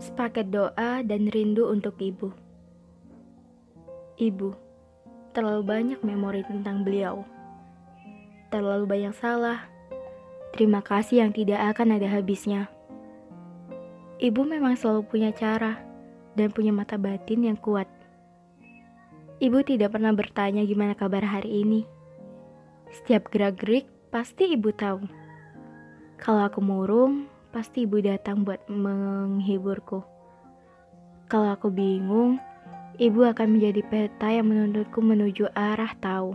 sepaket doa dan rindu untuk ibu. Ibu, terlalu banyak memori tentang beliau. Terlalu banyak salah. Terima kasih yang tidak akan ada habisnya. Ibu memang selalu punya cara dan punya mata batin yang kuat. Ibu tidak pernah bertanya gimana kabar hari ini. Setiap gerak-gerik pasti ibu tahu. Kalau aku murung, pasti ibu datang buat menghiburku. Kalau aku bingung, ibu akan menjadi peta yang menuntunku menuju arah tahu.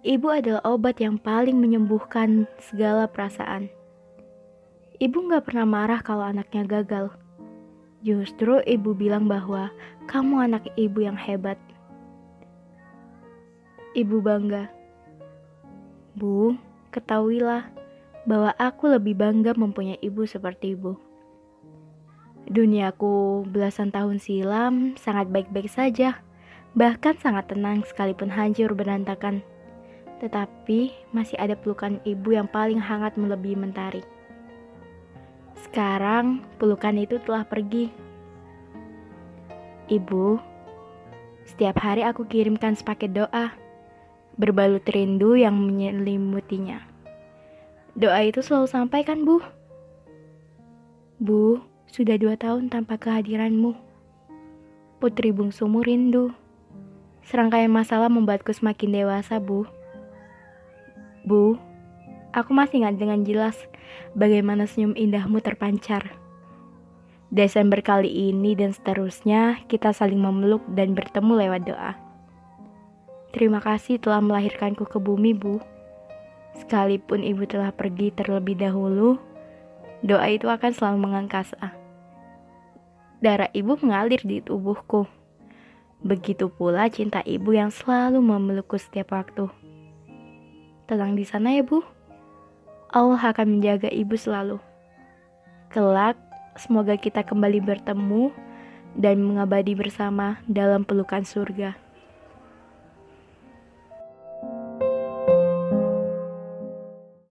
Ibu adalah obat yang paling menyembuhkan segala perasaan. Ibu gak pernah marah kalau anaknya gagal. Justru ibu bilang bahwa kamu anak ibu yang hebat. Ibu bangga. Bu, ketahuilah bahwa aku lebih bangga mempunyai ibu seperti ibu. Duniaku belasan tahun silam sangat baik-baik saja, bahkan sangat tenang sekalipun hancur berantakan. Tetapi masih ada pelukan ibu yang paling hangat melebihi mentari. Sekarang pelukan itu telah pergi. Ibu, setiap hari aku kirimkan sepaket doa, berbalut rindu yang menyelimutinya. Doa itu selalu sampai kan, Bu? Bu, sudah dua tahun tanpa kehadiranmu. Putri bungsumu rindu. Serangkaian masalah membuatku semakin dewasa, Bu. Bu, aku masih ingat dengan jelas bagaimana senyum indahmu terpancar. Desember kali ini dan seterusnya kita saling memeluk dan bertemu lewat doa. Terima kasih telah melahirkanku ke bumi, Bu. Sekalipun ibu telah pergi terlebih dahulu, doa itu akan selalu mengangkasa darah ibu mengalir di tubuhku. Begitu pula cinta ibu yang selalu memelukku setiap waktu. Tenang di sana ya bu. Allah akan menjaga ibu selalu. Kelak, semoga kita kembali bertemu dan mengabadi bersama dalam pelukan surga.